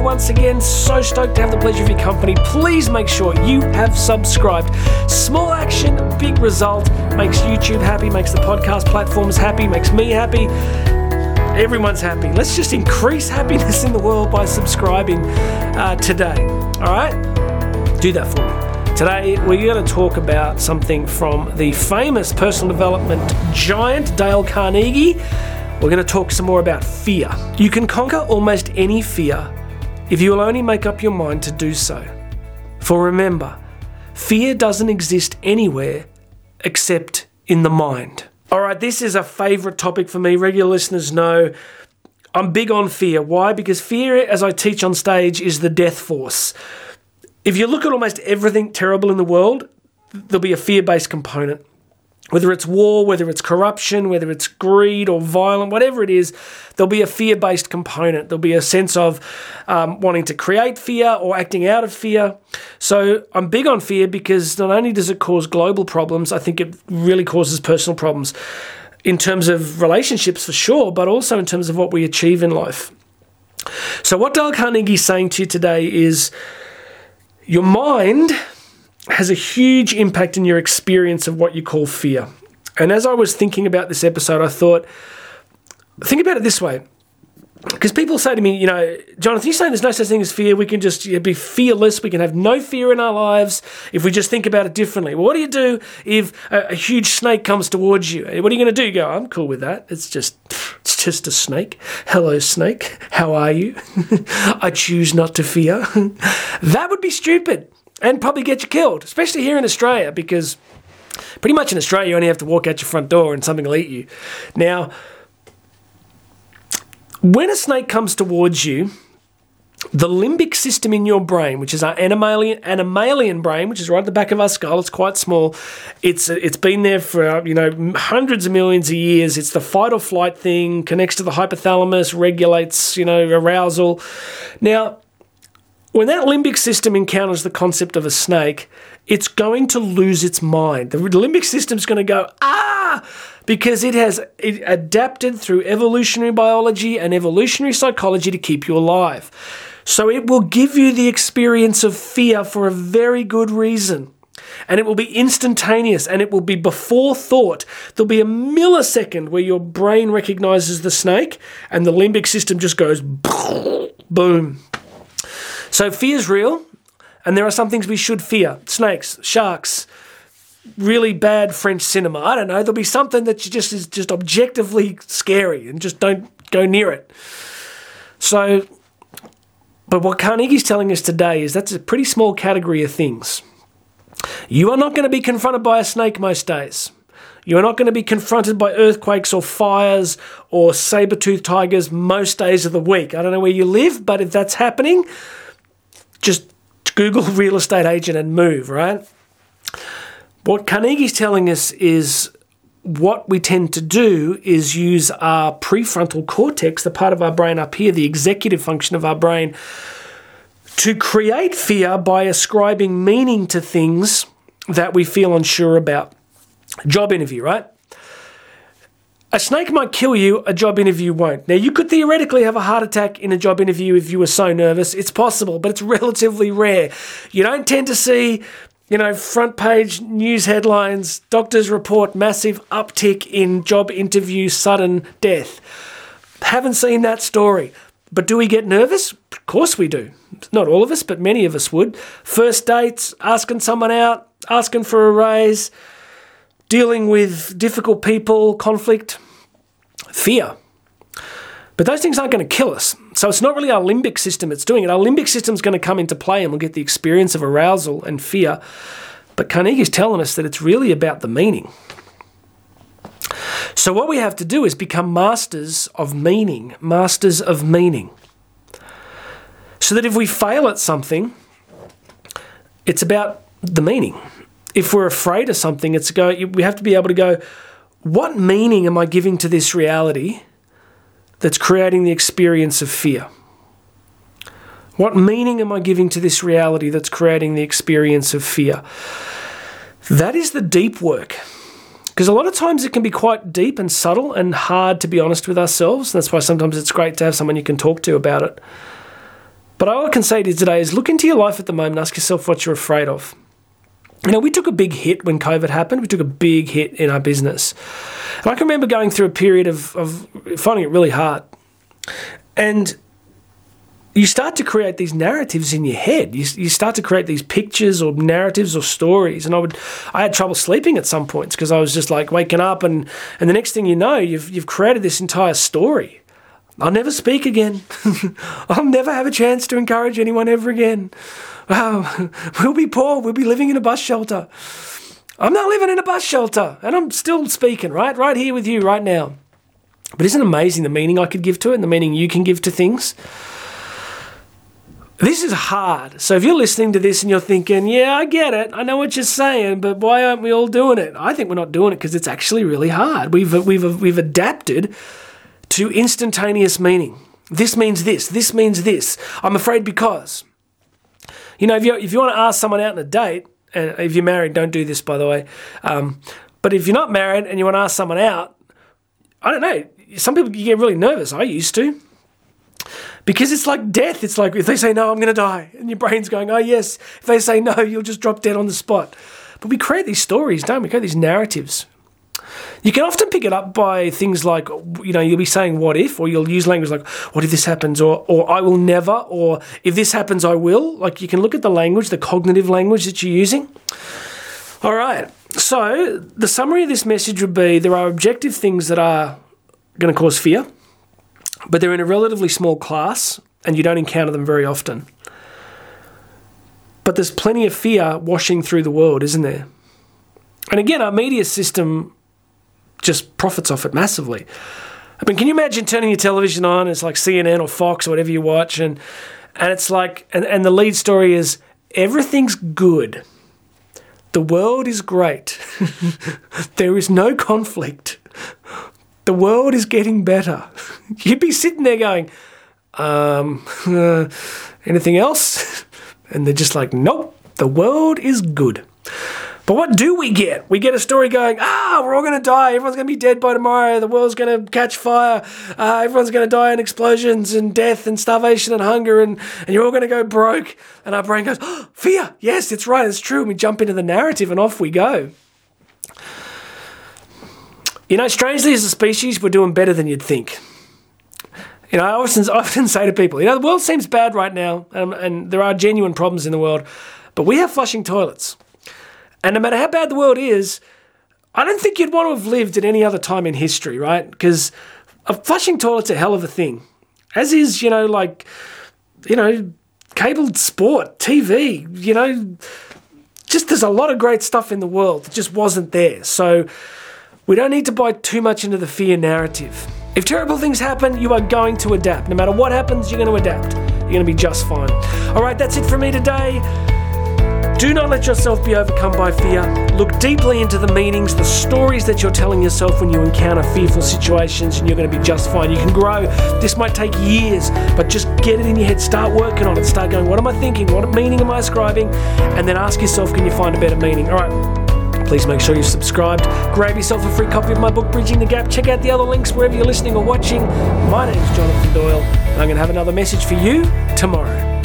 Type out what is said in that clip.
you once again. So stoked to have the pleasure of your company. Please make sure you have subscribed. Small action, big result. Makes YouTube happy, makes the podcast platforms happy, makes me happy. Everyone's happy. Let's just increase happiness in the world by subscribing uh, today. All right? Do that for me. Today, we're going to talk about something from the famous personal development giant, Dale Carnegie. We're going to talk some more about fear. You can conquer almost any fear if you will only make up your mind to do so. For remember, fear doesn't exist anywhere except in the mind. All right, this is a favorite topic for me. Regular listeners know I'm big on fear. Why? Because fear, as I teach on stage, is the death force. If you look at almost everything terrible in the world, there'll be a fear based component whether it's war, whether it's corruption, whether it's greed or violent, whatever it is, there'll be a fear based component. There'll be a sense of um, wanting to create fear or acting out of fear. So I'm big on fear because not only does it cause global problems, I think it really causes personal problems in terms of relationships for sure, but also in terms of what we achieve in life. So, what Dale Carnegie is saying to you today is your mind has a huge impact in your experience of what you call fear. And as I was thinking about this episode, I thought, think about it this way. Because people say to me, you know, Jonathan, you're saying there's no such thing as fear. We can just be fearless. We can have no fear in our lives if we just think about it differently. Well, what do you do if a, a huge snake comes towards you? What are you going to do? You go, I'm cool with that. It's just, it's just a snake. Hello, snake. How are you? I choose not to fear. that would be stupid and probably get you killed, especially here in Australia, because pretty much in Australia you only have to walk out your front door and something will eat you. Now, when a snake comes towards you, the limbic system in your brain, which is our animalian, animalian brain, which is right at the back of our skull, it's quite small. It's it's been there for you know hundreds of millions of years. It's the fight or flight thing, connects to the hypothalamus, regulates you know arousal. Now, when that limbic system encounters the concept of a snake, it's going to lose its mind. The limbic system is going to go, ah, because it has it adapted through evolutionary biology and evolutionary psychology to keep you alive. So it will give you the experience of fear for a very good reason. And it will be instantaneous and it will be before thought. There'll be a millisecond where your brain recognizes the snake and the limbic system just goes boom so fear is real, and there are some things we should fear snakes, sharks, really bad French cinema. I don't know. There'll be something that just is just objectively scary and just don't go near it. So, but what Carnegie's telling us today is that's a pretty small category of things. You are not going to be confronted by a snake most days. You are not going to be confronted by earthquakes or fires or saber toothed tigers most days of the week. I don't know where you live, but if that's happening, just Google real estate agent and move, right? What Carnegie's telling us is what we tend to do is use our prefrontal cortex, the part of our brain up here, the executive function of our brain, to create fear by ascribing meaning to things that we feel unsure about. Job interview, right? A snake might kill you, a job interview won't. Now, you could theoretically have a heart attack in a job interview if you were so nervous. It's possible, but it's relatively rare. You don't tend to see, you know, front page news headlines, doctors report massive uptick in job interview sudden death. Haven't seen that story. But do we get nervous? Of course we do. Not all of us, but many of us would. First dates, asking someone out, asking for a raise dealing with difficult people, conflict, fear. But those things aren't going to kill us. So it's not really our limbic system that's doing it. Our limbic system's going to come into play and we'll get the experience of arousal and fear. But Carnegie's telling us that it's really about the meaning. So what we have to do is become masters of meaning, masters of meaning. So that if we fail at something, it's about the meaning if we're afraid of something, it's go. We have to be able to go. What meaning am I giving to this reality that's creating the experience of fear? What meaning am I giving to this reality that's creating the experience of fear? That is the deep work. Because a lot of times it can be quite deep and subtle and hard to be honest with ourselves. That's why sometimes it's great to have someone you can talk to about it. But all I can say to you today is look into your life at the moment, ask yourself what you're afraid of. You know, we took a big hit when COVID happened. We took a big hit in our business. And I can remember going through a period of, of finding it really hard. And you start to create these narratives in your head. You, you start to create these pictures or narratives or stories. And I would, I had trouble sleeping at some points because I was just like waking up, and and the next thing you know, you've you've created this entire story. I'll never speak again. I'll never have a chance to encourage anyone ever again. We'll be poor. We'll be living in a bus shelter. I'm not living in a bus shelter, and I'm still speaking right, right here with you right now. But isn't amazing the meaning I could give to it, and the meaning you can give to things? This is hard. So if you're listening to this and you're thinking, yeah, I get it. I know what you're saying, but why aren't we all doing it? I think we're not doing it because it's actually really hard. We've, we've, we've adapted to instantaneous meaning. This means this. This means this. I'm afraid because. You know, if you, if you want to ask someone out on a date, and if you're married, don't do this, by the way. Um, but if you're not married and you want to ask someone out, I don't know. Some people get really nervous. I used to because it's like death. It's like if they say no, I'm going to die, and your brain's going, oh yes. If they say no, you'll just drop dead on the spot. But we create these stories, don't we? We create these narratives. You can often pick it up by things like, you know, you'll be saying what if, or you'll use language like, what if this happens, or, or I will never, or if this happens, I will. Like you can look at the language, the cognitive language that you're using. All right. So the summary of this message would be there are objective things that are going to cause fear but they're in a relatively small class and you don't encounter them very often. But there's plenty of fear washing through the world, isn't there? And again, our media system just profits off it massively. I mean, can you imagine turning your television on? It's like CNN or Fox or whatever you watch, and and it's like, and, and the lead story is everything's good. The world is great. there is no conflict the world is getting better. You'd be sitting there going, um, uh, anything else? And they're just like, nope, the world is good. But what do we get? We get a story going, ah, we're all going to die. Everyone's going to be dead by tomorrow. The world's going to catch fire. Uh, everyone's going to die in explosions and death and starvation and hunger, and, and you're all going to go broke. And our brain goes, oh, fear. Yes, it's right. It's true. And we jump into the narrative and off we go. You know, strangely, as a species, we're doing better than you'd think. You know, I often, often say to people, you know, the world seems bad right now, and, and there are genuine problems in the world, but we have flushing toilets. And no matter how bad the world is, I don't think you'd want to have lived at any other time in history, right? Because a flushing toilet's a hell of a thing. As is, you know, like, you know, cabled sport, TV, you know, just there's a lot of great stuff in the world that just wasn't there. So, we don't need to buy too much into the fear narrative. If terrible things happen, you are going to adapt. No matter what happens, you're going to adapt. You're going to be just fine. All right, that's it for me today. Do not let yourself be overcome by fear. Look deeply into the meanings, the stories that you're telling yourself when you encounter fearful situations, and you're going to be just fine. You can grow. This might take years, but just get it in your head. Start working on it. Start going, what am I thinking? What meaning am I ascribing? And then ask yourself, can you find a better meaning? All right. Please make sure you're subscribed. Grab yourself a free copy of my book, Bridging the Gap. Check out the other links wherever you're listening or watching. My name's Jonathan Doyle, and I'm going to have another message for you tomorrow.